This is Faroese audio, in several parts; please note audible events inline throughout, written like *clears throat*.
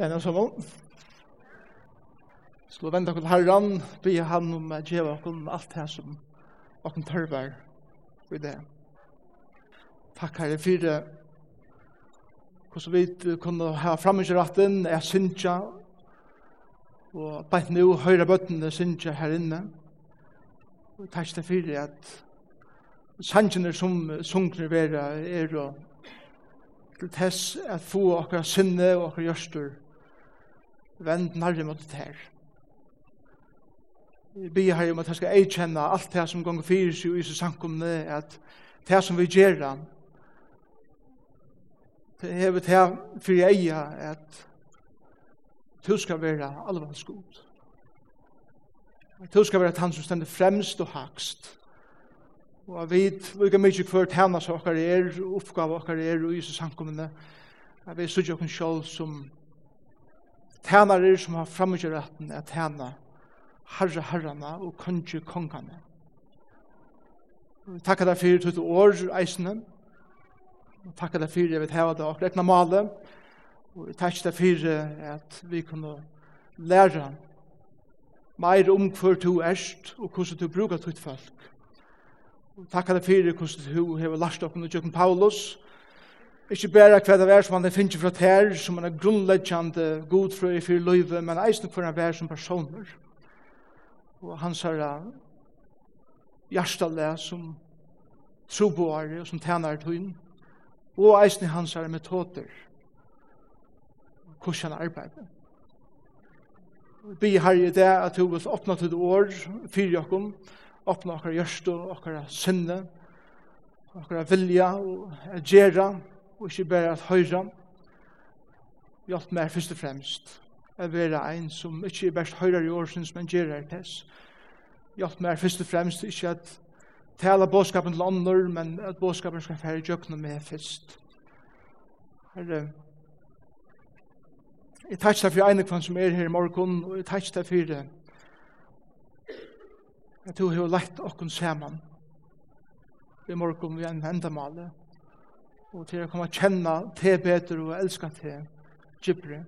Det er som om. Skulle vende okkur herran, be han om at djeva okkur alt det som oss tørver i det. Takk herre for det. hvordan vi kunne ha fremmedgjøretten, ratten, er synsja, og bare nå høyre bøttene synsja her inne. Og takk for det at sannsjene som sunkner være er og til tess at få okkar sinne og okkar gjørstur vend nærre mot det her. Vi ber her om at jeg skal eikjenne alt det som gonger fyrir seg i sankumne, at det som vi gjør, det er det her for jeg eier at du skal være alvans god. Du skal være han som stender fremst og hakst. Og vi vet lika mykje hver som okkar er, oppgave okkar er og Jesus samkomne, at vi sørger okkar sjálf som tænare som har framgjør retten er tæna herre herrene og kongje kongene. Takk deg for tutt år, eisene. Takk deg for jeg vil heve det og rekna male. Og takk deg for at vi kunne lære meir om hver du erst og hvordan du brukar tutt folk. Takk deg for hvordan du har lært oss om Paulus Ikke bare hva det er som han finner fra her, som han er grunnleggjande god for i fyrir løyve, men eisen for han er som personer. Og hans er hjertelig som troboare og som tjener tøyen, og eisen hans er metoder, hvordan han arbeider. Vi har i det at du vil åpne til år, fyrir okkom, åpne okkar gjørst og okkar sinne, okkar vilja og gjerra, og ikke bare at høyre. Hjelp meg først og fremst. å være en som ikke best høyre i årsens, men gjør det tess. Hjelp meg først og fremst ikke at tala bådskapen til andre, men at bådskapen skal fære jøkna med først. Herre, jeg takk deg for ene kvann som er her i morgen, og jeg takk deg for det. Jeg tror har lagt okken sammen i morgen vi en vendamale og til å komme og kjenne te bedre og elske te gypere.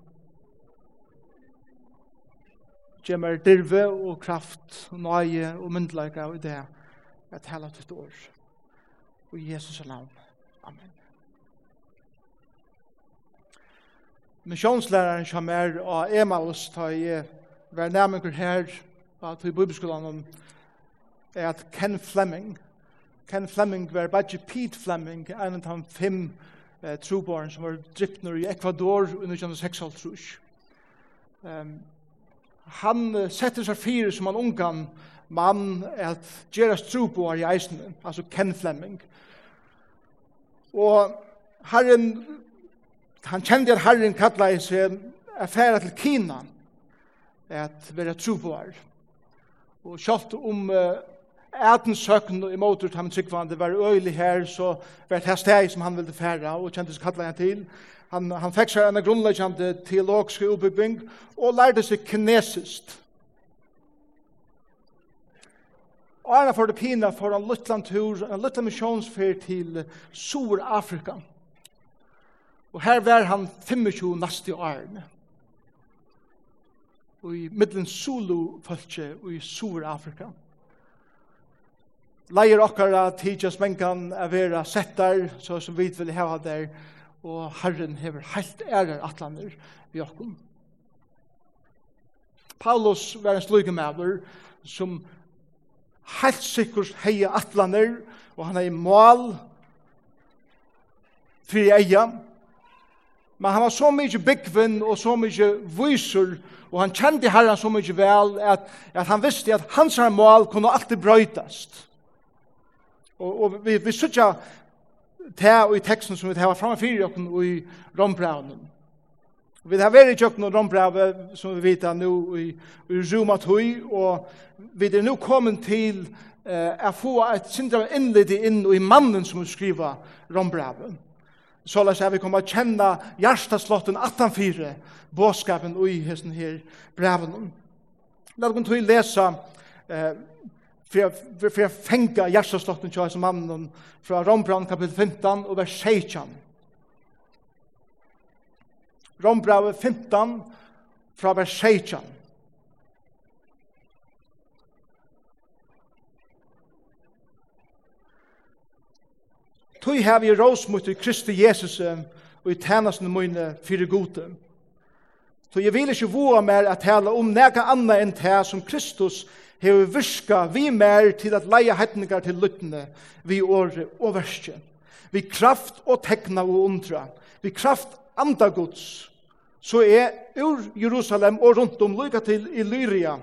Gje meg dirve og kraft og nøye og myndelaga og det jeg taler til et år. Og i Jesus' navn. Amen. Misjonslæreren som er av Emaus, da jeg var nærmengur her, at i bibelskolen, om, er at Ken Fleming, Ken Fleming var bare Pete Fleming, en av de fem eh, trobarn som var drippner i Ecuador under 1906. Um, han uh, setter seg fire som en ungan mann at Geras trobar i eisen, altså Ken Fleming. Og herren, han kjente at herren kallet i seg affæra til Kina at være trobar. Og kjalt om uh, Aten søkken i motor til ham tryggvande var øylig her, så var det her steg som han ville fære, og kjente seg han til. Han, han fikk seg en grunnleggende teologisk utbygging, og lærte seg kinesist. Og han for det pina for en luttland tur, en luttland misjonsfer til Sur-Afrika. Og her var han 25 nasti årene og i middelen Zulu-følse i Sur-Afrika leier okkara tidsjøs mengan a vera settar, så som vi vil heva der, og Herren hever heilt ærer atlander vi okkom. Paulus var en slugemaver som heilt sikkurs heia atlander, og han er i mål fri eia, men han var så mykje byggvinn og så mykje vysur, og han kjente herran så mykje vel, at, at han visste at hans mål kunne alltid brøytast. Og, og vi, vi sutja det og i teksten som vi tar framme fyrir jokken og i rombraunen. Vi har vært i kjøkken og rombrauet, som vi vet nu i, i Roma og vi er nu kommet til eh, å få et sindra innlid inn i mannen som skriver rombrauet. Så la seg vi kommer å kjenne hjertaslotten 18-4, båskapen og i hesten her breven. La oss til å lese eh, for jeg fengar hjerteslotten til hans mannen fra Rombrand kapitel 15 og vers 16. Rombrand 15 fra vers 16. Tui hevi rås mot i Kristi Jesus og i tænasen mine fyrir gode. Så jeg vil ikke voa mer at tala om nega anna enn det som Kristus hever virska vi mer til at leia hetningar til luttene vi åre og verskje. Vi kraft og tekna og undra. Vi kraft anda Guds. Så er ur Jerusalem og rundt om lykka til Illyria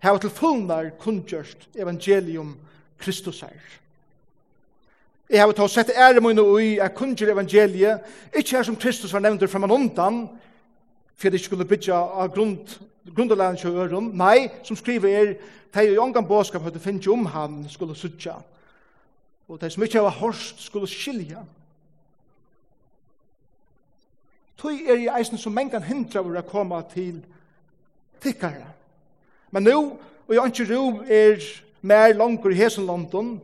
hava til fullnar kunngjørst evangelium Kristus her. Jeg har tatt sett ære mine ui at kunngjør evangeliet, ikke er som Kristus var nevnt fra man undan, for jeg skulle bytja av grund grunderlæren til øren, nei, som skriver er, de i ångan båskap hadde finnes om han skulle sutja, og de som ikke var horst skulle skilja. Tøy er i eisen som mengan hindra vore å komme til tikkare. Men nå, og jeg ikke rom er mer langer i hesen London,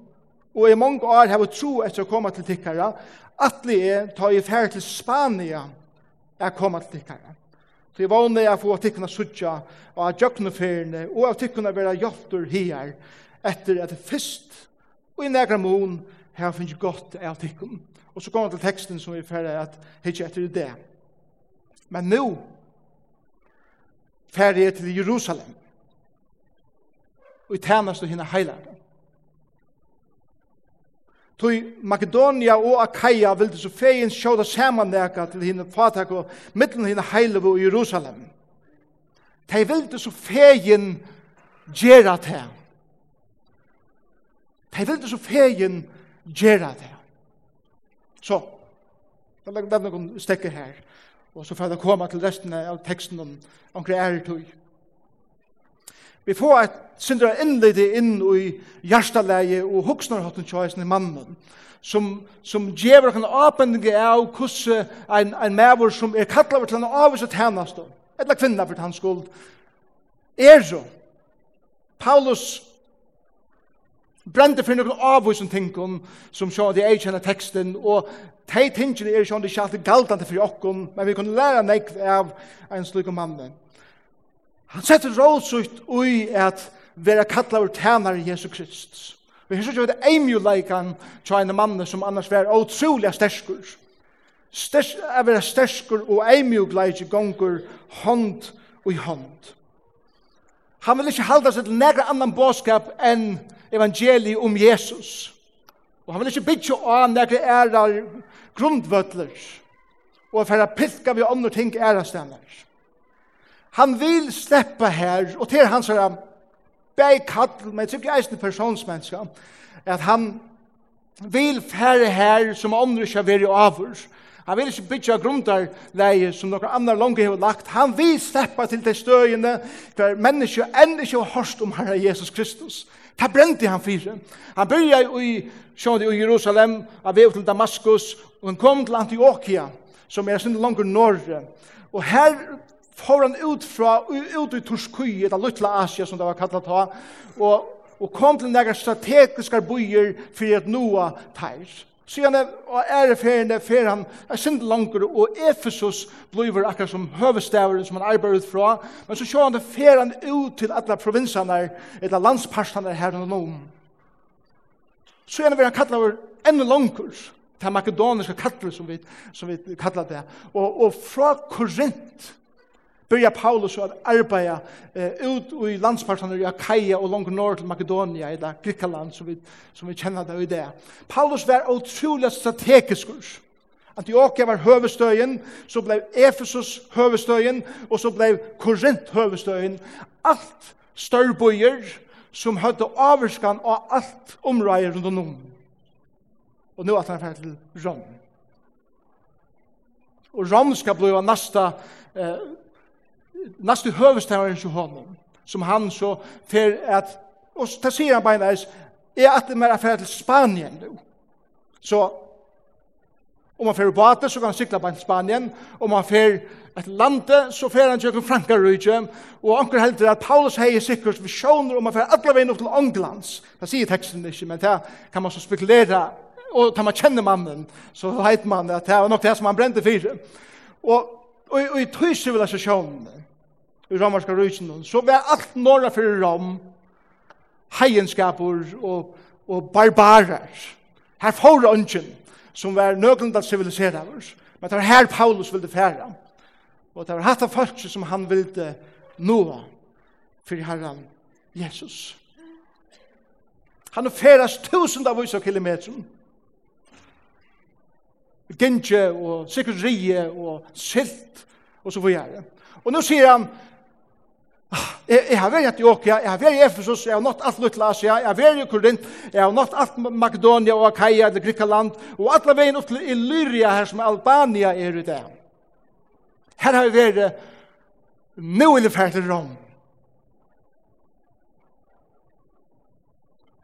og i mange år har vi tro etter å komme til tikkare, vi er ta i ferd til Spania er komme til tikkare. Så jeg vågne jeg få tikkene suttja, og av jøkneferiene, og av tikkene være hjelpter her, etter at det først, og i negra mån, her finnes jeg godt av tikkene. Og så kommer til teksten som vi ferdig at hitje etter det. Men nå, ferdig til Jerusalem, og i tænast og henne heilagene. Tui Makedonia og Akaia vildi så fegin sjåda samanneka til hinn fatak og mittlen hinn heilevo i Jerusalem. Tei vildi så fegin gjerra te. Tei vildi så fegin gjerra te. Så, da legger vi noen stekker her, og så får jeg koma til resten av teksten om omkring æretøy. Er Vi får et syndra innlede inn i hjertaleie og hoksnarhotten tjøysen i mannen, som, som gjever en åpending av hvordan en, en maver som er kattlaver til en avvise tjeneste, eller kvinna for hans skuld, er så. Paulus brente for noen avvisen tingene som sjå de ei kjenner teksten, og de tingene er sjå de ikke alltid galtande for okken, men vi kunne lære nek av en slik mannen. Han setter rådsut ui at vera kallar ur tænar Jesu Krist. Vi har sett jo et eimjuleikan tja en mann som annars var otroliga sterskur. Sters, er vera sterskur og eimjugleik gongur hånd og i hånd. Han vil ikke halda seg til negra annan båskap enn evangeliet om Jesus. Og han vil ikke bytja av negra ærar grundvøtler og færa pilka vi andre ting ærastennar. Han vil sleppa her, og til hans her, beg kall, men jeg tykker eisen personsmenneska, at han vil fære her som andre ikke vil i avur. Han vil ikke bytja grunder leie som noen andre langt har lagt. Han vil sleppa til de støyene der mennesker enn ikke har hørst om Herre Jesus Kristus. Det brente han fire. Han byrja i, sjående i Jerusalem, av vei til Damaskus, og han kom til Antioquia, som er sin langer norre. Og her får han ut fra, ut i Torskøy, et av Lutla Asia som det var kallet ta, og, og kom til nægra strategiske byer for at noa teir. Så han er, og æreferende fer han er sind langer, og Efesus blir akkurat som høvestaveren som han arbeider ut fra, men så sjå han det fer han ut til alle provinsene, eller landsparstene her og noen. Så han er han kalla over enda langer, til makedoniske kattler som vi, som vi kallar det, og, og fra Korint, byrja Paulus å arbeida eh, ut i landspartene i Akaia og langt norr til Makedonia, eller Grikaland, som vi, som vi kjenner det i det. Paulus var utrolig strategisk kurs. Antioquia var høvestøyen, så blei Efesus høvestøyen, og så blei Korint høvestøyen. Alt størrbojer som høyde avskan av alt området rundt om. Og nå at han er til Rom. Og Rom skal bli av nasta eh, nästan hövstaren till honom som han så för att och så säger han bara näs är att det mer affär till Spanien nu. Så om man fer båt så kan han cykla på Spanien om man fer ett lande så fer han till Frankrike och onkel helt att Paulus hejer säkert vi sjónar om man fer alla vägen upp till Englands. Det säger texten inte men det kan man så spekulera och tar man känner mannen så vet man att det var något det som han brände för. Och og i tusen i romerska rysene, så var alt norra fyrir rom heienskaper og, og barbarer. Her får ønsken som var nøglunda oss, men det var her Paulus ville fære. Og det var hatt av folk som han ville noa fyrir herran Jesus. Han færes tusen av oss av kilometer. Gintje og sikkert rie og silt og så videre. Og nå sier han, Jeg, jeg har vært i Antioquia, jeg har vært i Ephesus, jeg har nått alt Lutla Asia, jeg har vært i Korint, jeg har nått alt Makedonia og Akaia, eller Grikaland, og alle veien opp til Illyria, her som Albania er i det. Her har vi vært nå i det til Rom.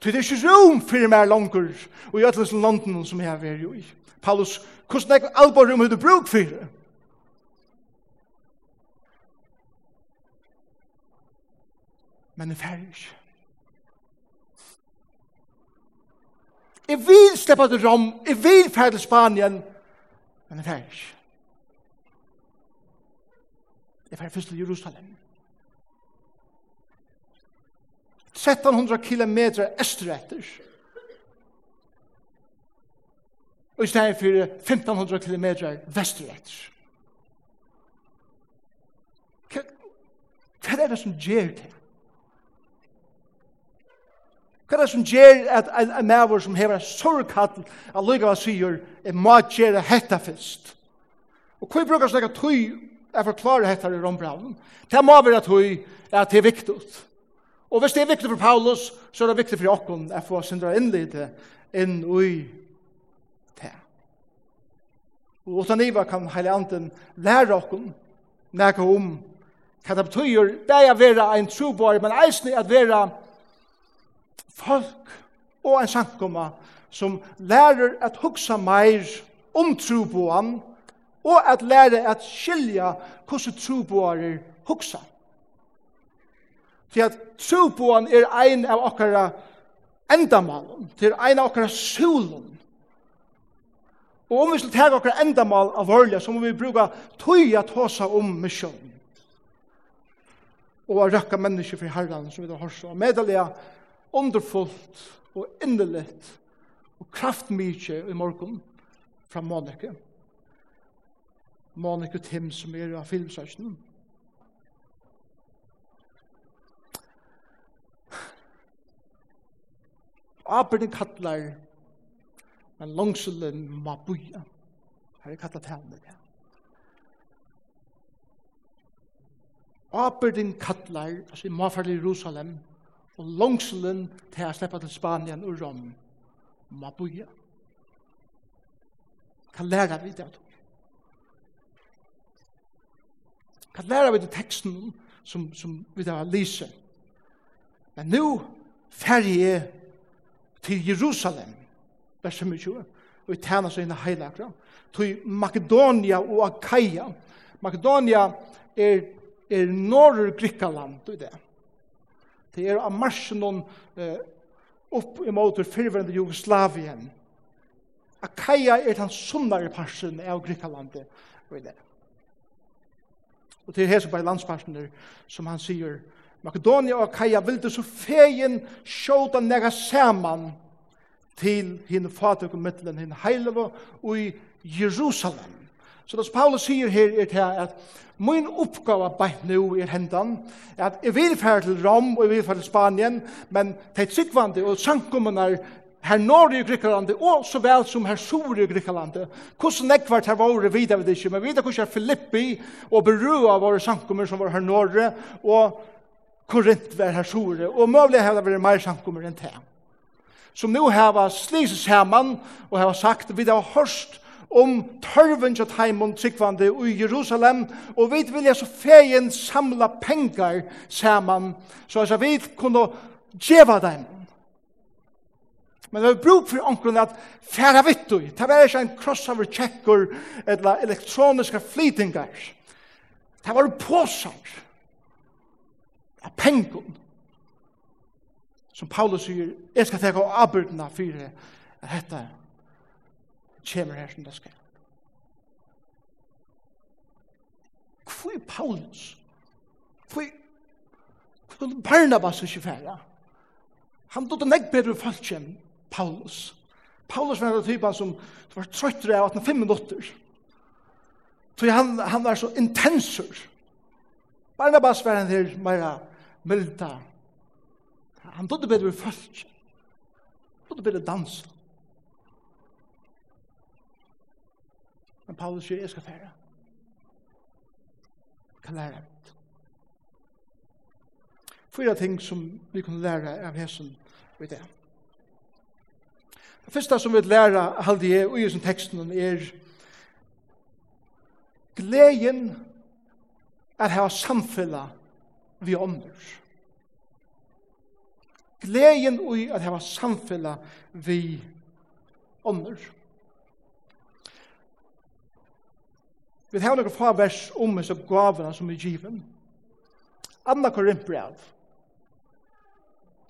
Så det er ikke rom for meg langer, og i alle landene som jeg har vært i. Paulus, hvordan er det alvor om du bruk for det? men jeg færger ikke. Jeg vil slippe til Rom, jeg vil færge til Spanien, men jeg færger ikke. Jeg færger først til Jerusalem. 1300 kilometer østretter. Og i stedet for 1500 kilometer vestretter. Hva er det som gjør det? Hva er det som gjør at en, en maver som hever en sorgkall av lyga hva sier, er må gjøre hetta fyrst. Og hva brukar snakka tøy er forklare hetta i rombraunen? Det må være tøy at det er viktig. Og hvis det er viktig for Paulus, så er det viktig for okken at få sindra innlite inn ui det. Og utan iva kan heile anden lære okken nekka om hva det betyr, det er å være en trobar, men eisne at være folk og en sankoma som lærer at hugsa meir om troboan og at lære at skilja hvordan troboarer hugsa. Til at troboan er ein av okkara endamalen, til ein av okkara solen. Og om vi skal tega okkara endamal av vörlja, så må vi bruka tøya tåsa om misjonen og å røkka mennesker for herren som vi har hørt. så. medelige underfullt og inneligt og kraftmykje i morgen fra Monika. Monika Tim som er av filmsøkene. Aberne kallar men langselen ma buja. Her er kallat henne det. Aberdin altså i Mafarli Jerusalem, og langselen til å slippe til Spanien og Rom må boje. Hva lærer vi det? Hva lærer vi det teksten som, som vi da lyser? Men nå færger jeg til Jerusalem, vers 25, og i tjener seg inn i heilakra, til Makedonia og Akaia. Makedonia er, er norr Grikkaland, du det er Det er av marsjen eh, upp imot ur fyrverende Jugoslavien. Akaia er den sunnare parsen av Greklandet og i det. Og til hese bare landspartner som han sier Makedonia og Akaia vilde så fegin sjåta nega saman til hinn fatøkken mittelen hinn heilava og i Jerusalem. Så det som Paulus sier her er til at min oppgave bare nå er hendan, at jeg vil fære til Rom og jeg vil fære til Spanien, men til sikkvande og sankumene her nord i Grekland, og så vel som her sur i Grekland. Hvordan nekvart her våre videre ved ikke, men videre hvordan Filippi og av våre sankummer som var her norre, og Korint var her sur, og mulig har det vært mer sankummer enn det. Som nå har sliset sammen, og har sagt, vi har hørt om tørven til heimen tryggvande i Jerusalem, og vi vilja så feien samla pengar saman, så altså vi kunne djeva dem. Men vi bruk for omkron at færa vittu, det var ikke en crossover checker eller elektroniska flytingar. Det var påsar av pengon. Som Paulus sier, jeg skal teka av abyrdena fyrir at hetta er kommer her som det skal. Hvor er Paulus? Hvor er Hvor Barnabas ikke færre? Han tog det ikke bedre folk enn Paulus. Paulus var en typen som var trøttere av 18 fem minutter. Så han, han var så intensur. Barnabas var en del mer milda. Han tog det bedre folk. Han tog det bedre danser. Men Paulus sier, jeg skal fære. Kan lære av det. Fyra ting som vi kan lære av hessen ved det. Det første som vi lærer halde jeg og i sin teksten er gleden at ha samfunnet vi ånder. Gleden i at ha samfunnet vi ånder. Gleden Vi har noen få vers om disse gavene som er given. Anna Korintbrev,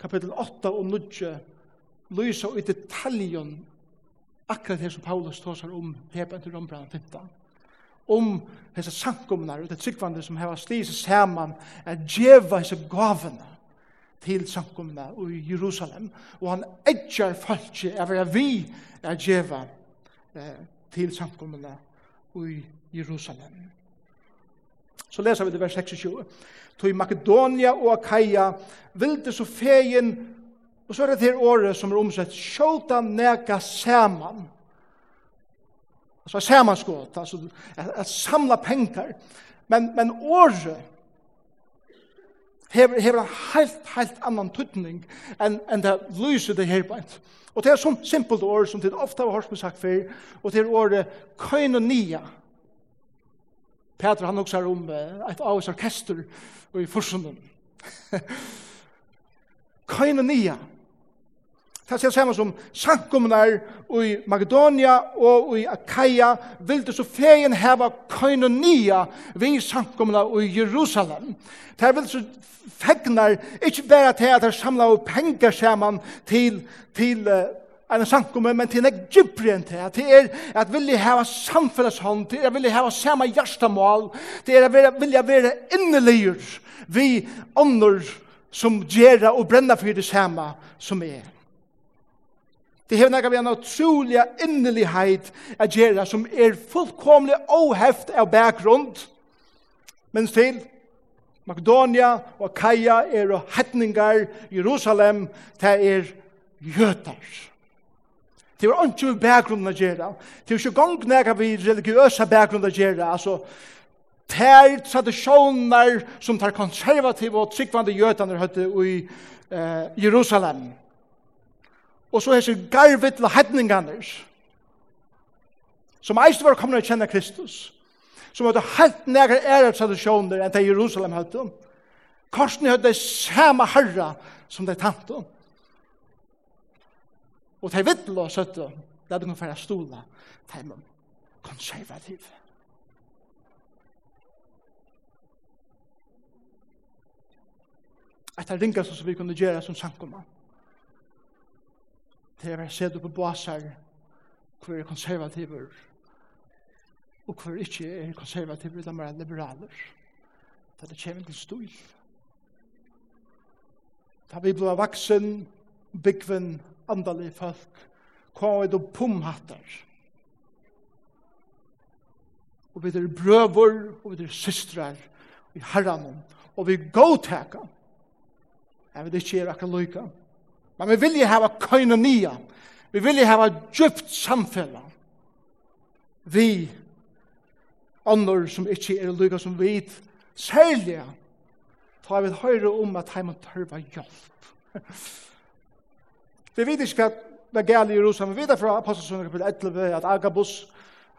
kapittel 8 og 9, lyser i detaljen akkurat det som Paulus tåsar om Hebron til Rombrand 15. Om disse sankumene og det tryggvande som har stig seg sammen er djeva disse gavene til sankumene i Jerusalem. Og han edger falskje av hva vi er djeva eh, til sankumene i Jerusalem Jerusalem. Så leser vi det vers 26. Tog Makedonia og Akaia vilde så fegen, og så er det her året som er omsett, sjåta nega saman. Altså samanskått, altså at, samla pengar. Men, men året hever, hever en helt, helt annan tuttning enn en det lyser det her beint. Og det er sånn simpelt år som det ofte har hørt meg sagt før, og det er året koinonia, Peter han hugsar om uh, et av orkester i forsunnen. *laughs* Kain Nia. Det ser samme som sankumnar i Makedonia og i Akaia vilde så feien heva koinonia vi sankumna i Jerusalem. Det er så fegnar, ikke bare til at det samla og penger saman til, til uh, en samkomme, men til nek djupri enn til, til er at vilja hava samfelleshånd, til er vilja hava sama hjertemål, til er at vilja være inneligur vi ånder som gjerra og brenna for det samme som er. Det hevna gav en utrolig innelighet av gjerra som er fullkomlig oheft av bakgrunn, men til Makedonia og Kaja er og hetningar, Jerusalem, det er jøtar. Det var ikke med bakgrunnen å gjøre. Det var ikke gong nega vi religiøse bakgrunnen å gjøre. Altså, ter tradisjoner som tar konservative og tryggvande jødene høyte i eh, Jerusalem. Og så hese til hedningene som eist var kommet å kjenne Kristus som hadde helt nære ære tradisjoner enn til Jerusalem høyte. Korsen høyde samme herra som det tante. Og de vittel og søtte, det er noen for å stole, de er konservative. Et av ringa som vi kunne gjøre som sankumma, det er å se på basar, hvor er konservativer, og hvor ikke er konservativer, de er liberaler. Det er kjemint til stol. Da vi ble vaksen, byggven andalig folk, kom og pumhattar. Og vi er brøver, og vi er systrar, og vi herran, og vi gåtaka. Jeg vil ikke er akkurat loika. Men vi vilje hava koinonia, vi vilje hava djupt samfella. Vi, andre som ikke er loika som vi, særlig, tar vi høyre om at heimann tørva hjelp. *laughs* Vi vet ikke hva det gale i Jerusalem. Vi vet fra Apostelsen kapitel 11 at Agabus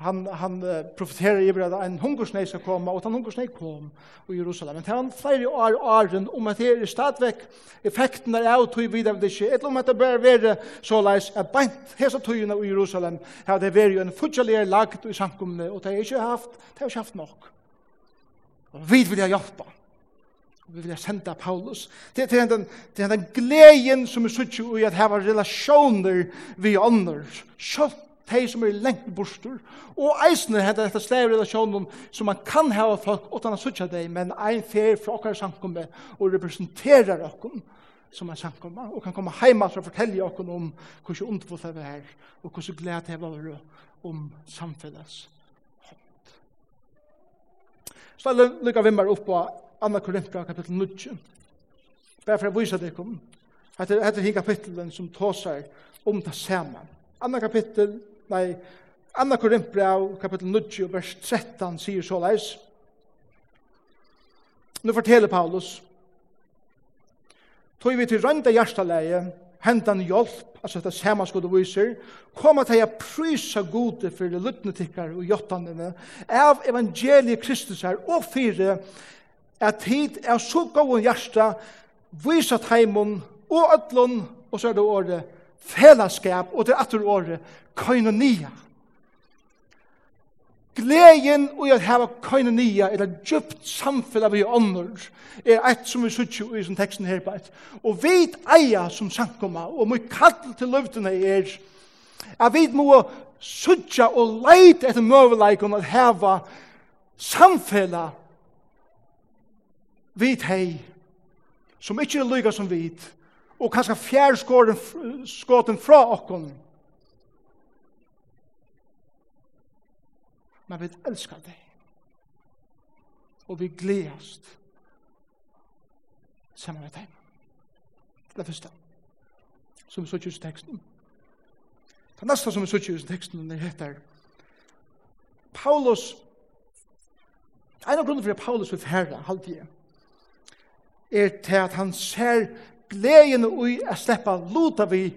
han, han profeterer i at en hungersnei skal komme, og at en hungersnei kom i Jerusalem. Men han flere år åren om at det er stadvekk effekten er av tog videre det ikke, eller om at det bør være så leis at beint hese togene i Jerusalem har det vært en fortsalig lagt i samkommende, og det har ikke haft, det har ikke haft nok. Og vi vil ha hjelpe vi vil senda Paulus. Det er den, det er den gleden som vi sitter i at hava relasjoner vi ånder. Kjøtt de som er lengt bostur. Og eisne heter dette slag relasjonen som man kan hava folk utan å sutja deg, men ein fer fra okkar samkommet og representerer okkar som er samkommet, og kan komme heima og fortelle okkar om hvordan underfullt det er, og hvordan glede det var om samfunnets hånd. Så jeg lykker vi meg opp på Anna Korinthra kapittel 9. Bare for å vise det kom. Hette hette hin kapitelen som tåsar om det samme. Anna kapittel, nei, Anna Korinthra kapittel 9 vers 13 sier så leis. Nu forteller Paulus Tog vi til rønda hjertaleie, hentan hjelp, altså dette samme skulle viser, kom at jeg prysa gode for løtnetikkar og jottanene av evangeliet Kristus her og fire at tid er så god hjärsta, visa teimen og ødlun, og så er det året, fellesskap, og til atter året, koinonia. Gleden og at hava koinonia, eller djupt samfunn av i ånder, er et som vi sitter i som teksten her på et. Og vit eia som sankoma, og mye kall til løvdene er, at vi må sutja og leite etter møveleikon at hava samfunn vit hei, som ikkje er lyga som vit, og kanskje fjærskåten fra okkon. Men vi elskar deg. Og vi gledast saman med deg. Det er første som vi så kjus teksten. Det neste som vi så kjus teksten det heter Paulus En av grunnen for at Paulus vil færre, halvdige, er til at han ser gleden ui a sleppa luta vi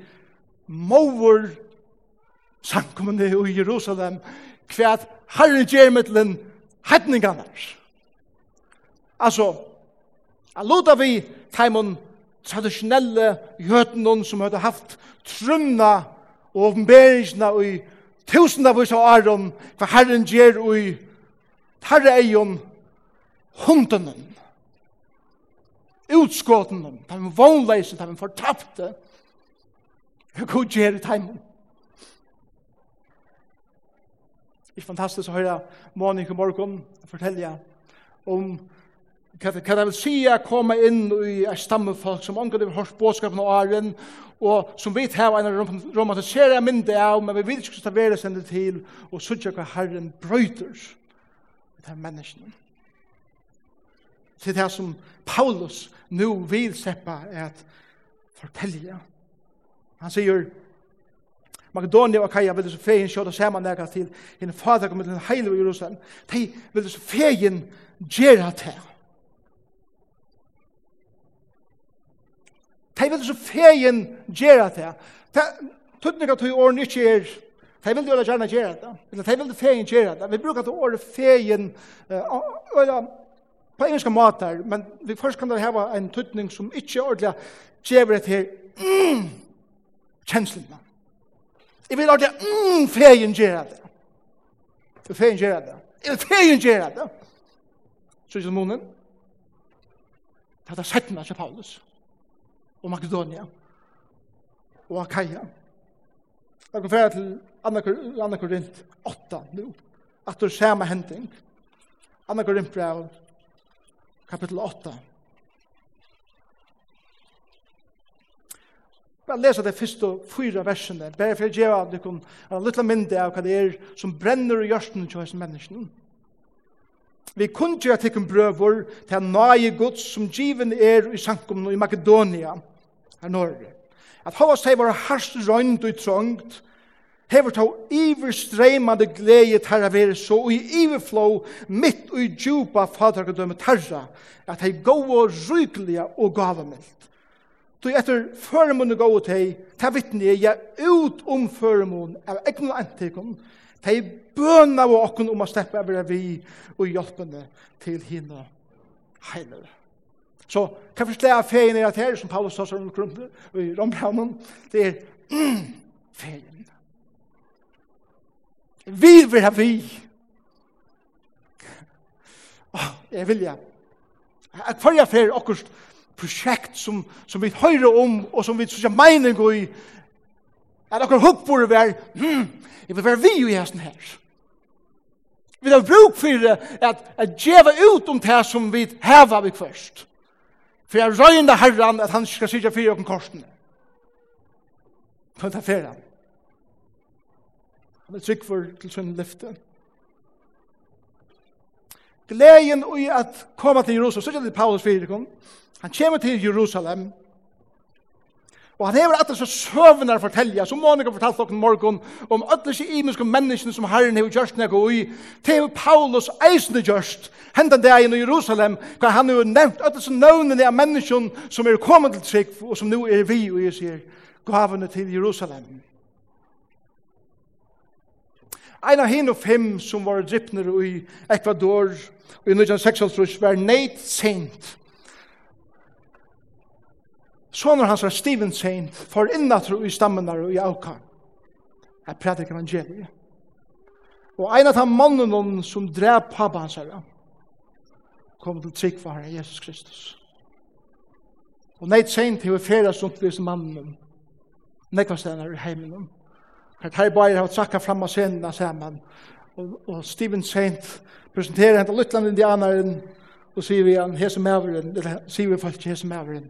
mover samkommende i Jerusalem kvært herre gjer mittlen hedningane. Altså, a luta vi taimon traditionelle jøtene som hadde haft trunna og åpenberingsna i tusendavis av Aron hva herren gjer ui herre eion hundenen utskåten, dem, de er vånleise, de er fortapte. Hva god gjør i teimen? Det er fantastisk å høre Monika Morgon fortelle om hva det hva det vil si å komme inn i et stammefolk som omgår det hørt båtskapen av åren, og som vi tar en romantiserer mindre av, men vi vil ikke stavere sende til, og sørge hva Herren brøyter til menneskene til det som Paulus nu vil seppa at fortelja. Han sier, Makedonia og Kaja vil så fegin sjåda saman nega til henne fader kom til hinn heil i Jerusalem. De vil så fegin gjerra til. De vil så fegin gjerra til. Tuttning tog åren ikke er De vil jo gjerne gjøre det. De vil fegin gjøre det. Vi bruker til året fegin, på engelska matar, men vi først kan det hava en tøtning som ikkje ordentlig gjever et her mm, kjenslina. Jeg vil ordentlig mm, fegen gjera det. Du fegen det. Jeg vil fegen gjera det. Så ikke munnen. Det er det settene til Paulus og Makedonia og Akaia. Jeg kan fære til Anna Korinth 8 nu. At du ser med henting. Anna Korinth brev kapittel 8. Bare lesa det første fyra versene, bare for å gjøre at du kan ha en liten mindre av hva det er som brenner i hjørsten til hos menneskene. Vi kunne gjøre til en brøver til en nøye gods som given er i Sankum i Makedonia, her Norge. At hva seg var harst røynd og trångt, hever tå iver streimande gleie tarra vere så, og i iver iverflå mitt og i djupa fadragadømme tarra, at hei gode og rykelige og gavamilt. Du etter føremån og tei, ta vittne jeg ut om føremun av egnu antikken, tei bøna og okkun om a steppe av vi og hjelpene til hina heilere. Så kan jeg forstå at feien er at her, som Paulus sa som i Rombraunen, det er *clears throat* mm, feien. Vi vil ha vi. Oh, jeg vil ja. At jeg fer akkurat prosjekt som, som vi høyre om og som vi synes sørger mening i at okkur hopp borde være hmm, jeg vil være vi i hesten her. Vi har bruk for det at, at djeva ut om det som vi hever vi først. For jeg røyna herren at han skal sykja fyrir okkur korsene. Men det fer han. Han er trygg for til sin lyfte. Gleien i at komme til Jerusalem, så er det Paulus fyrikum. Han kommer til Jerusalem, Og han hever atter så søvende å fortelle, som Monika fortalte dere morgen, om alle seg imenske menneskene som herren har gjort nek og i, til Paulus eisende gjort, hendan det i Jerusalem, hva han hever nevnt alle seg nøvnene av menneskene som er kommet til trygg, og som nu er vi, og jeg sier, gavene til Jerusalem. Ein av hinn og fem som var drypner i Ecuador i 1906 var Nate Saint. Sånner hans var Steven Saint, for innatro i stammen og i Auka. Jeg prædik evangeliet. Og en av de mannen som drev pappa hans her, kom til trygg for herre Jesus Kristus. Og Nate Saint hever færa sunt vis mannen, nekva stedene i heimen Her tar bare har trakka fram av scenen av sammen. Og, og Stephen Saint presenterer henne Lutland indianeren og sier vi han hese maveren, eller sier vi faktisk hese maveren,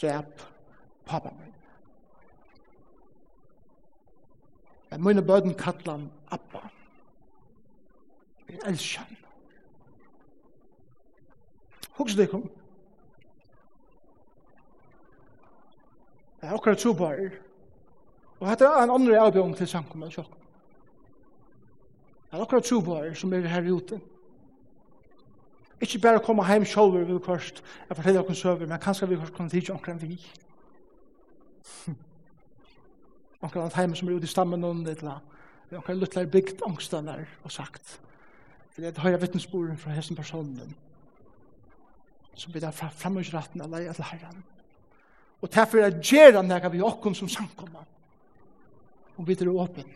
drep pappa min. Men mine bøden kallar han Abba. Jeg elsker han. Hoks det kom. Jeg har akkurat tro på. Og dette er en andre avbjørn til samkommet sjokk. Det er akkurat trobarer som er her ute. Ikke bare komme hjem selv vil kvart, jeg forteller dere søver, men kanskje vi kvart kunne tidsi omkring vi. *laughs* Omkring at hjemme som er ute i stammen noen litt la. Omkring luttler bygd angstene der og sagt. Det er høyre vittnesboren fra hessen personen som vi der framgjørsretten av leie til herren. Og derfor er det gjerne når vi åkken som samkommer og vi er åpen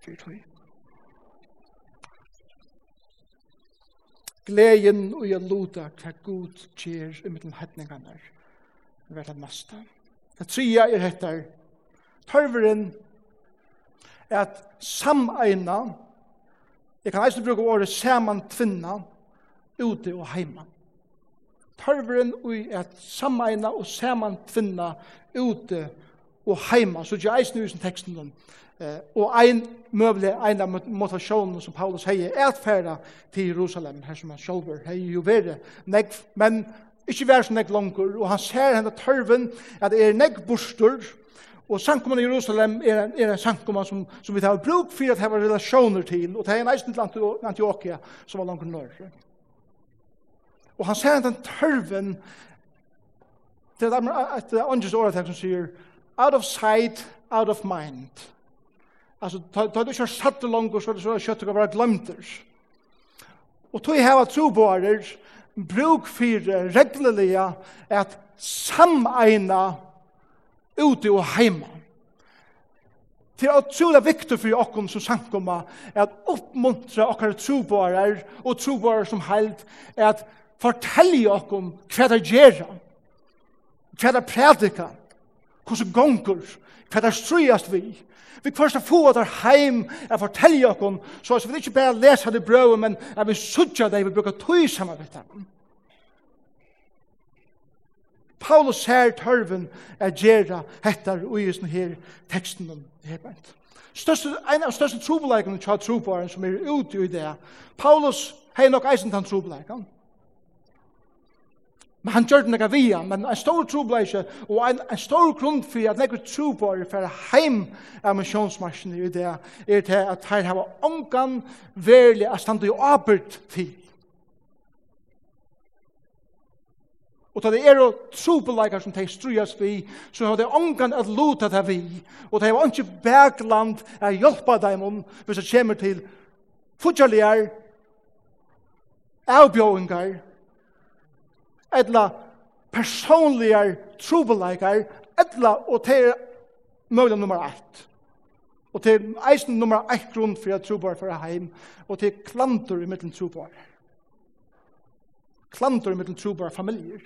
for tog. Gleden og jeg luta hva god kjer i mittlen hetningene er det neste. Det tredje er etter tørveren er at sameina jeg kan eisen bruke året saman tvinna ute og heima. Tørveren er at sameina og saman tvinna ute og og heima, så gjør eisen i teksten. Eh, og ein møble, ein av motivasjonen som Paulus heier, er at færa til Jerusalem, her som han sjolver, heier jo verre, negv, men ikkje vær så negv langer, og han ser henne tørven, at det er negv bostur, Og sankumman i Jerusalem er en, er en sankumman som, som vi tar bruk for at hava relasjoner til, og det er en eisen til Antioquia, som var langer nør. Og han ser henne tørven, det er det andre året som sier, out of sight, out of mind. Altså, da du ikke har satt det langt, så er det så kjøttet kan være glemt det. Og tog heva troboarer, bruk for reglelige at sameina ute og heima. Det er utrolig viktig for oss som samkommer at oppmuntra okkar troboarer og troboarer som held at fortelle okken hva det gjør, hva det predikar, hvordan gonger, hva der strøyast vi, vi først å få der heim, jeg forteller dere om, så vi ikke bare leser det brøvet, men jeg vil sudja deg, vi bruker tøy sammen med dem. Paulus ser tørven er gjerra hettar ui i sånne her teksten om det hebent. Største, en av største trobeleikene tja trobaren som er ute i det, Paulus hei nok eisen den trobeleikene, Men han gjør det nekka via, men en stor tro blei ikke, og en, en stor grunn for at nekka tro på er for heim av misjonsmarsjen i det, er til at her har ongan verlig a standa i abert til. Og da det er og tro på leikar som de strujas vi, så har det ongan at luta det vi, og det har ikke bergland a hjelpa dem hvis det kommer til fortjalligar, avbjøyngar, etla personligar trobeleikar, etla og det er møyla nummer 1. Og det eisen nummer 1 grunn for at trobar for heim, og det klantur i mittlen trobar. Klantur i mittlen trobar familier.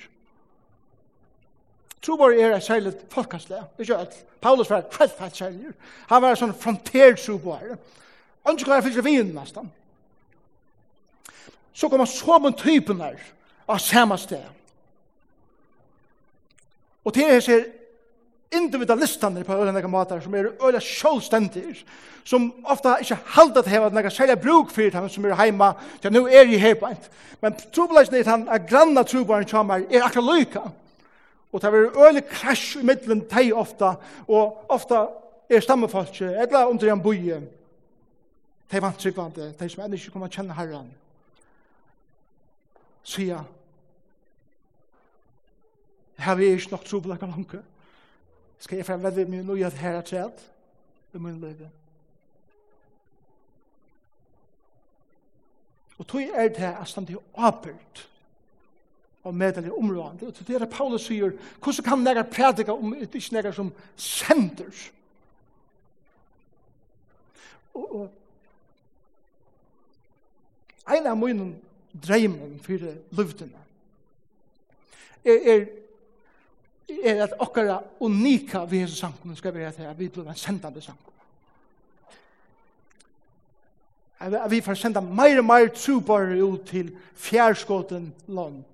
Trobar er et særlig folkastle, ikke alt. Paulus var kveldfalt særlig. Han var sånn fronter trobar. Ønsker jeg fyrir vinn nesten. Så kommer så med typen her, av samme sted. Og til jeg ser individualistene på øyne måter som er øyne sjålstendir, som ofta ikke halda til heva nekka særlig bruk for dem som er heima, ja, nå er jeg her på en. Men trobeleisen er han, at granna trobeleisen kommer, er akkurat lykka. Og det er øyne krasj i middelen teg ofta, og ofta er stammefolk, eller under en bøye, de vant tryggvande, de som enda ikke kommer kjenne herren sier han, her er ikke nok tro på dere langt. Skal jeg fremvede min nøye at her er træt i min liv? Og tog er det at stand i åpert og medelig områdende. Og til det er Paulus sier, hvordan kan nære prædike om det ikke nære som sender? Og, og en av munnen dreimen for luftene. Er, er, er at okkara unika vi hese sankum skal være til at vi blir en sendande sankum. At vi får senda meir og meir trubare ut til fjærskåten land,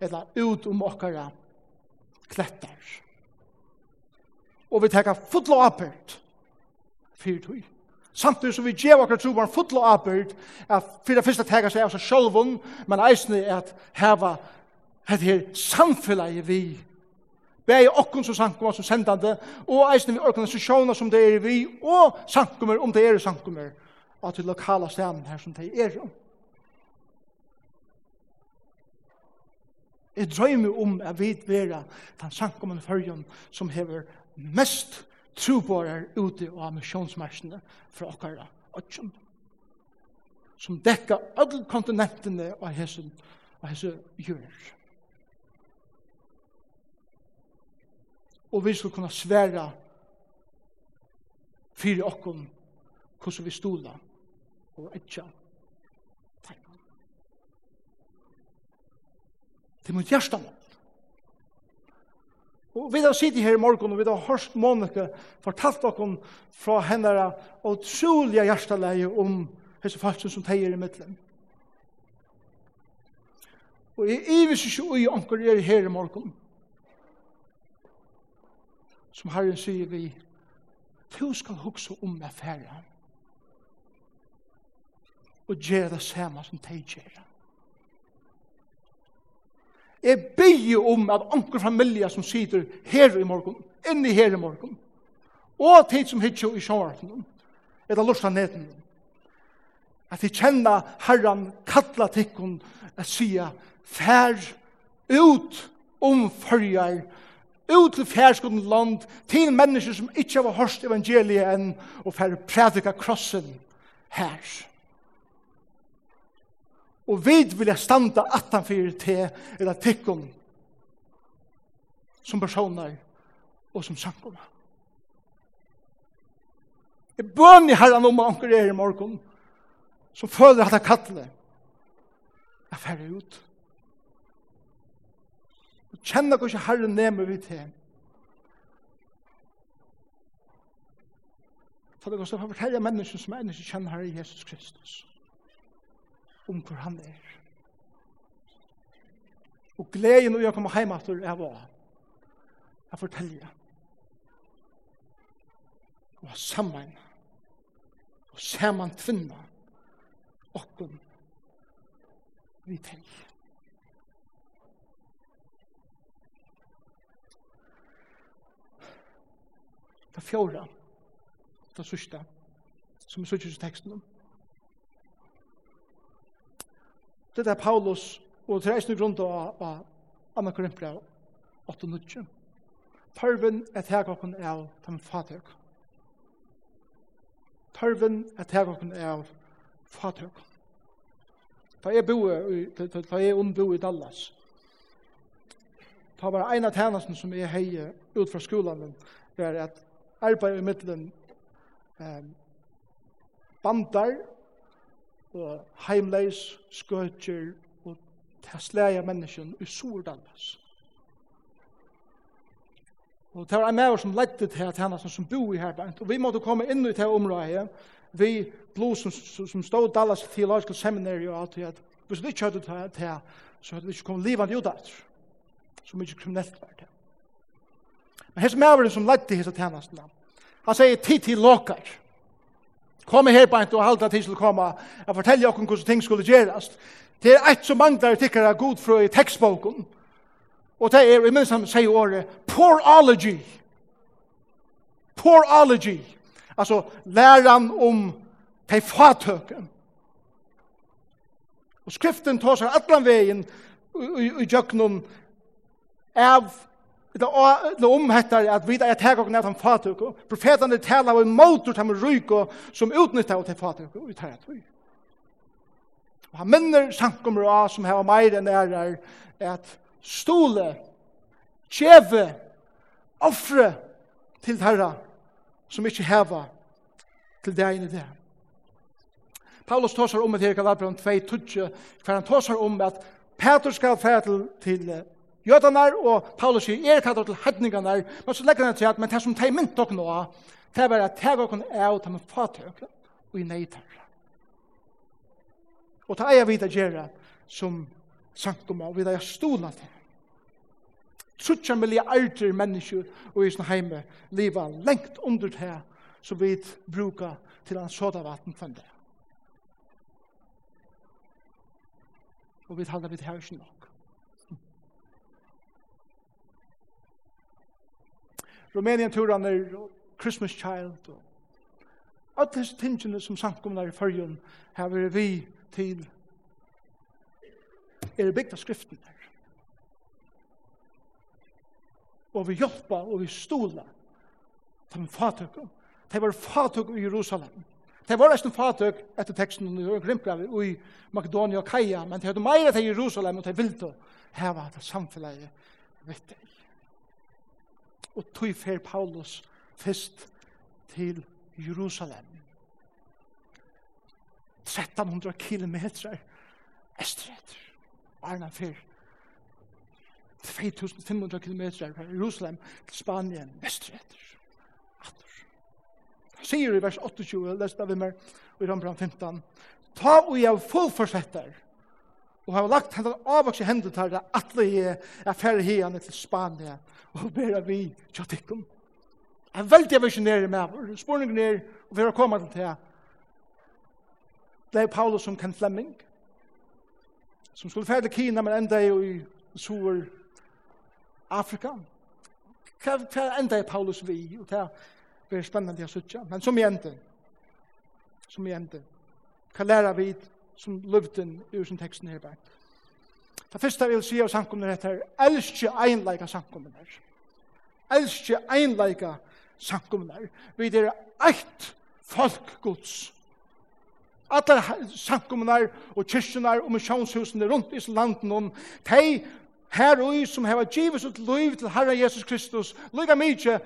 eller ut om okkara klettar. Og vi tekka fulla apert fyrir tog. Samtidig som vi gjev akkurat tro var en fotla avbyrd, at fyrir fyrsta første tega seg av seg sjolvun men eisne er at heva het her samfunnet vi, bæg okkun som sankumar som sendande, og eisne vi organisasjoner som det er vi, og sankumar om det er sankumar, og til lokala stenen her som det er jo. Jeg drøymer om at vi vera den sankumar i fyrjun som hever mest trobårer ute av missionsmarsene fra okkara åtsjon. Som dekka alle kontinentene av hese, av hese jord. Og vi skal kunne svære fyrir okkom hvordan vi stola og etja teimann. Det er mot hjertan Og vi har sittet her i morgen, og vi har hørt Monika fortalt dere fra henne og trolige hjerteleie om hese falsen som teier i midtelen. Og jeg er ikke ui anker er her i morgen. Som Herren sier vi, du skal hukse om meg færre. Og gjøre det samme som teier gjøre. Jeg bygger om at onker familie som sitter her i morgen, inni her i morgen, og tid som hitjo i sjåarten, eller lusta neden. at de kjenner herran kattla tikkun at sia fær ut om fyrjar ut til færskoden land til mennesker som ikke har hørt evangeliet enn og fær prædika krossen her. Og vi vil jeg standa attanfyrir til eller tikkum som personer og som samkomna. Jeg bøn i herran om anker er i morgen som føler at jeg kattler jeg færre ut. Og kjenner hvordan herren nemer vi til. For det går så for å fortelle mennesken som er ikke kjenner herre Jesus Kristus om hvor han er. Og gleden når jeg kommer hjem etter jeg var, jeg forteller og sammen og sammen tvinner. og vi tenker. Det fjorda, det sørste, som er sørste teksten om. Det er Paulus, og det er eisen grunn av Anna Korinthbra 8-9. Tørven er teg okken av den fatøk. Tørven er teg okken av fatøk. Da jeg boe, da jeg unnbo i Dallas, da var en av tænasen som jeg heier ut fra skolen, er at arbeid i middelen eh, bandar og heimleis, skøtjer og tæsleia mennesken i Sordalmas. Og det var en maver som ledde til at henne som bo i herbeint, og vi måtte komme inn i det området, vi blod som som stod Dallas Theological Seminary og alt det, hvis vi ikke hadde det til, så hadde vi ikke kommet livet ut av det, så mye kriminellt var det. Men hans maveren som ledde til henne, han sier tid til lokar, Kom her beint og halda til til koma og fortelja dere hvordan ting skulle gjøres. Det er et som manglar er god fra i tekstboken. Og det er, i minst han sier året, porology. Porology. Altså, læran om de fatøkken. Og skriften tar allan vegin i, i, i, i av Eller om hettar at vi er tega og nevnt han fatuk. Profetene tala av motor til han ryko som utnytta av til fatuk og uttaja tog. Og han minner sankummer av som har meir enn er at stole, tjeve offre til herra som ikkje heva til deg inn i det. Paulus tåsar om et her i 2, 2, hver han tåsar om at Petrus skal fære til, til jødanar, og Paulus sier, er kallar til hedningarnar, men så legger han til at, men det som de mynt dere nå, det er bare at tega dere er og ta med fatøkla, og i neitar. Og det er jeg vidar gjerra, som sanktum av, vidar jeg stola til. Trutja milliarder mennesker og i sin heime liva lengt under det her som vi bruker til en såda vatten for det. Og vi taler vi det her ikke nå. Romanian turan er Christmas Child og alle disse tingene som samkomna i fyrjun her vi til er bygd av skriften her. Og vi hjelpa og vi stola til fatøk. Det var fatøk i Jerusalem. Det var nesten fatøk etter teksten i Grimpgravi og i Makedonia og Kaja, men det hadde meira til Jerusalem og det Vilto. Her var det samfunnet vittig. Og tog fer Paulus fest til Jerusalem. 1300 kilometer estret. Arna fer 2500 kilometer fra Jerusalem til Spanien estret. Atter. Sier i vers 28, lest av vi mer, og i Rambran 15, Ta og jeg fullforsetter, og har lagt hendan avvokse hendene til det at det er færre hene til Spania og bera vi tja Jeg er veldig visjonere med spurningen er og vi har kommet til det det er Paulus som Ken Fleming som skulle færre Kina men enda i sur Afrika. Hva enda er Paulus vi og det er spennende å sitte. men som i enda som i enda hva lærer vi til som løvden ur sin teksten her bare. Det første jeg vil si av samkomne dette er, elskje einleika samkomne her. Elskje einleika samkomne her. Vi er eit folk gods. Alle samkomne og kyrkjene og misjonshusene rundt i landet om, de her og som har givet sitt liv til Herre Jesus Kristus, lykka mykje,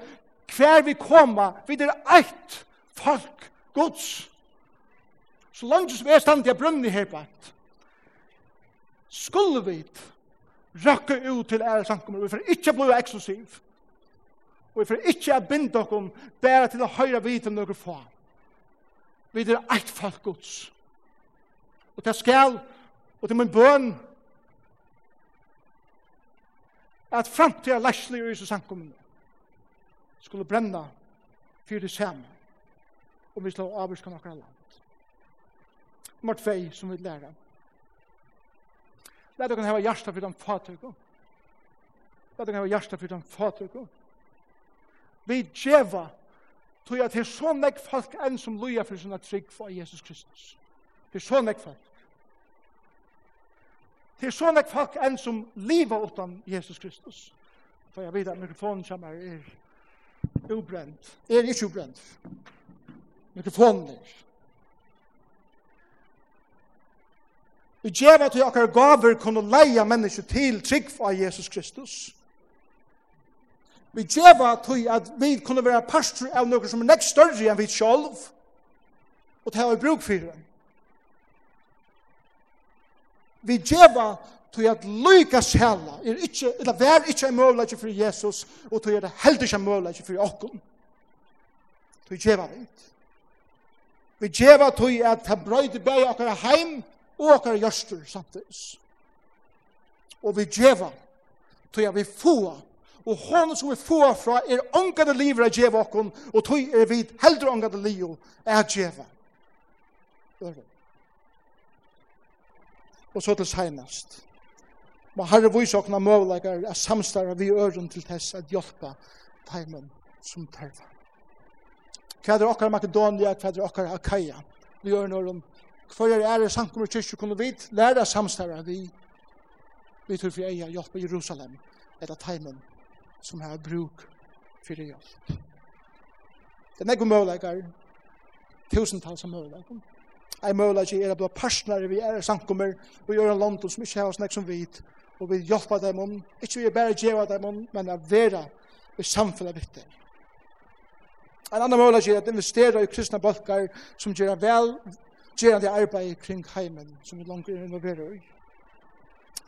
hver vi koma, vi er eit folk gods. Så langt som jeg stand til brunni her bært, skulle vi røkke ut til ære samkommer, vi får ikke bli eksklusiv, og vi får ikke binde dere bare til å høre vidt om noen få. Vi er eit folk gods. Og det skal, og det er min bøn, at framtida lærsli i Jesus samkommende skulle brenna fyrir det samme, og vi slår avvirkan okkar land nummer 2 som vi lærer. Lær dere hava hjärsta for de fatøkken. Lær dere hava hjärsta for de fatøkken. Vi djeva tog at det er så nek folk enn som loja for sånne trygg for Jesus Kristus. Det er så nek folk. Det er så nek folk enn som liva utan Jesus Kristus. For jeg vet at mikrofonen kommer er ubrent. Er ikke ubrent. Mikrofonen er. Vi gjør at vi akkar gaver kunne leia mennesker til trygg av Jesus Kristus. Vi gjør at vi, at vi kunne være pastor av noe som er nekst større enn vi sjolv, og det har vi bruk for det. Vi gjør at at lyka hella, er ikkje, eller vær ikkje en møvlegg for Jesus, og vi er det heldig ikkje en møvlegg for okkom. Vi gjør at vi. Vi gjør at vi at vi brøyde bøy okkar heim, og og okkar gjørstur samtidig. Og vi djeva, tog jeg vi få, og hon som vi få fra er ångade livet av djeva okkon, og tog er vi heldre ångade livet av djeva. Og så til seinast. Må herre vise okkona møvleikar a samstara vi øren til tess at hjelpa teimen som tarva. Hva okkar Makedonia, hva okkar Akaia? Vi øren øren hver er ære samkommer kyrkje kunne vi lære samstæra vi vi tror for eia hjelp i Jerusalem. Etter teimen som har bruk for hjelp. Det er nekko møvleikar, tusentals av møvleikar. Ei møvleikar er at du har personer vi er samkommer og gjør en London som ikke har snakk som vit og vi hjelpa dem om, ikke vi bare djeva dem om, men å være i samfunnet vitt En annan møvleikar er at investera i kristna balkar som gjør vel gerande arbeid kring heimen som vi langt involverer i.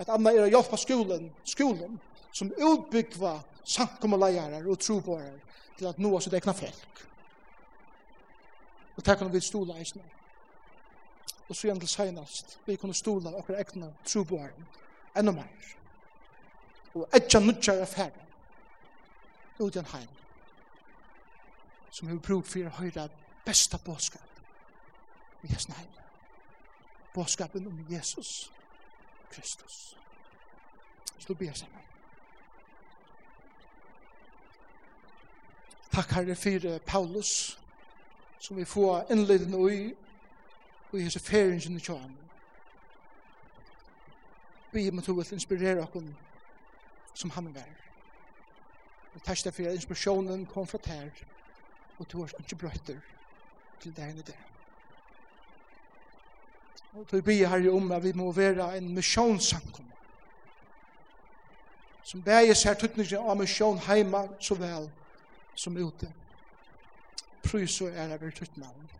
Et annet er å hjelpe skolen, skolen som utbyggva samkommeleiere og trobåere til at noe sitt egna folk. Og det kan vi stola i snart. Og så igjen til senast, vi kunne stola okra egna trobåere enda mer. Og etja nudjar affæren ut i en heim som vi brug for å høyra besta båskap i hans nei. Båskapen om Jesus Kristus. Slå ber sammen. Takk herre for Paulus, som vi får innledende i, og i hese feringen i kjøren. Be om at du vil inspirere oss som han var. Vi takk deg for inspirasjonen kom fra ter, og du har ikke brøtter til deg enn i det. Og til bygge herre om at vi må være en misjonssamkom. Som bæger seg tuttningen av misjon heima så vel som ute. Prøys er det ved tuttnavn.